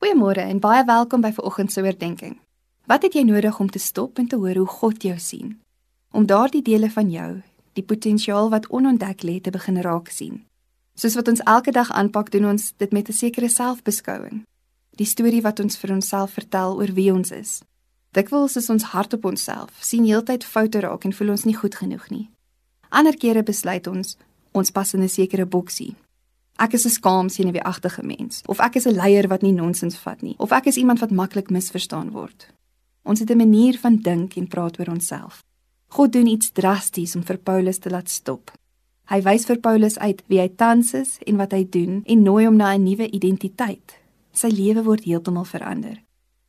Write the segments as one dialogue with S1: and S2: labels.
S1: Goeiemôre en baie welkom by vanoggend se oordeenking. Wat het jy nodig om te stop en te hoor hoe God jou sien? Om daardie dele van jou, die potensiaal wat onontdek lê te begin raak sien. Soos wat ons elke dag aanpak, doen ons dit met 'n sekere selfbeskouing. Die storie wat ons vir onsself vertel oor wie ons is. Dikwels is ons hard op onsself, sien heeltyd foute raak en voel ons nie goed genoeg nie. Ander kere besluit ons ons pas in 'n sekere boksie Ek is 'n skaam senuweeagtige mens of ek is 'n leier wat nie nonsens vat nie of ek is iemand wat maklik misverstaan word. Ons het 'n manier van dink en praat oor onsself. God doen iets drasties om vir Paulus te laat stop. Hy wys vir Paulus uit wie hy tans is en wat hy doen en nooi hom na 'n nuwe identiteit. Sy lewe word heeltemal verander.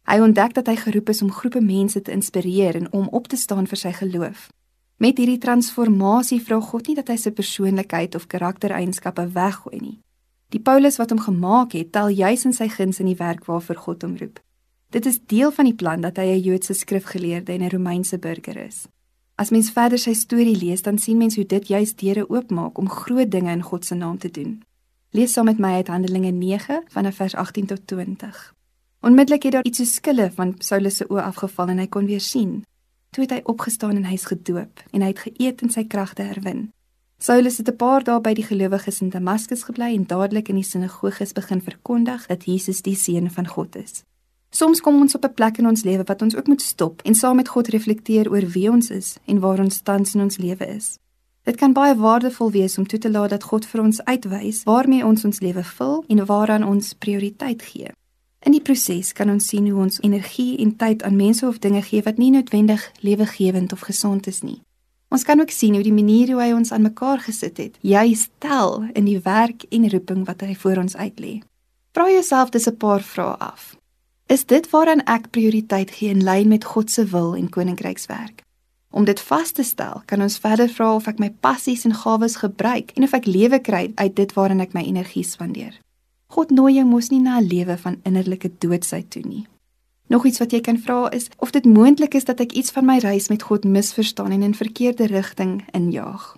S1: Hy ontdek dat hy geroep is om groepe mense te inspireer en om op te staan vir sy geloof. Met hierdie transformasie vra God nie dat hy sy persoonlikheid of karaktereienskappe weggooi nie. Die Paulus wat hom gemaak het, tel juis in sy guns in die werk waarvoor God hom roep. Dit is deel van die plan dat hy 'n Joodse skrifgeleerde en 'n Romeinse burger is. As mens verder sy storie lees, dan sien mens hoe dit juis deure oopmaak om groot dinge in God se naam te doen. Lees saam met my uit Handelinge 9 vanaf vers 18 tot 20. Onmiddellik het daar iets so skille van Saulus se oë afgeval en hy kon weer sien. Toe het hy opgestaan en hy's gedoop en hy het geëet en sy kragte herwin. Saulus het 'n paar dae by die gelowiges in Damaskus gebly en dadelik in die sinagoges begin verkondig dat Jesus die seun van God is. Soms kom ons op 'n plek in ons lewe wat ons ook moet stop en saam met God reflekteer oor wie ons is en waar ons tans in ons lewe is. Dit kan baie waardevol wees om toe te laat dat God vir ons uitwys waarmee ons ons lewe vul en waaraan ons prioriteit gee. In die proses kan ons sien hoe ons energie en tyd aan mense of dinge gee wat nie noodwendig lewegewend of gesond is nie. Ons kan ook sien hoe die manier hoe hy ons aan mekaar gesit het, juis tel in die werk en roeping wat hy voor ons uitlê. Vra jouself dis 'n paar vrae af. Is dit waaraan ek prioriteit gee in lyn met God se wil en koninkrykswerk? Om dit vas te stel, kan ons verder vra of ek my passies en gawes gebruik en of ek lewe kry uit dit waaraan ek my energie spandeer. God nooi jou mos nie na 'n lewe van innerlike doodsheid toe nie. Nog iets wat jy kan vra is of dit moontlik is dat ek iets van my reis met God misverstaan en in verkeerde rigting injaag.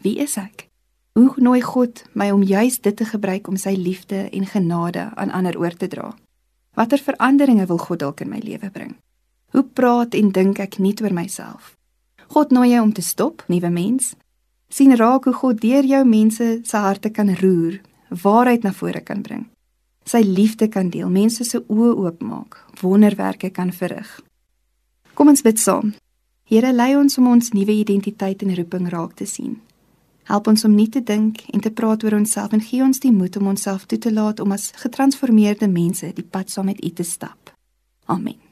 S1: Wie is ek? Hoe nooi God my om juis dit te gebruik om sy liefde en genade aan ander oor te dra? Watter veranderinge wil God dalk in my lewe bring? Hoe praat en dink ek nie oor myself? God nooi jou om te stop, nuwe mens. sien raak hoe God deur jou mense se harte kan roer waarheid na vore kan bring. Sy liefde kan deel, mense se oë oopmaak, wonderwerke kan verrig. Kom ons bid saam. Here, lei ons om ons nuwe identiteit en roeping raak te sien. Help ons om nie te dink en te praat oor onsself en gee ons die moed om onsself toe te laat om as getransformeerde mense die pad saam met U te stap. Amen.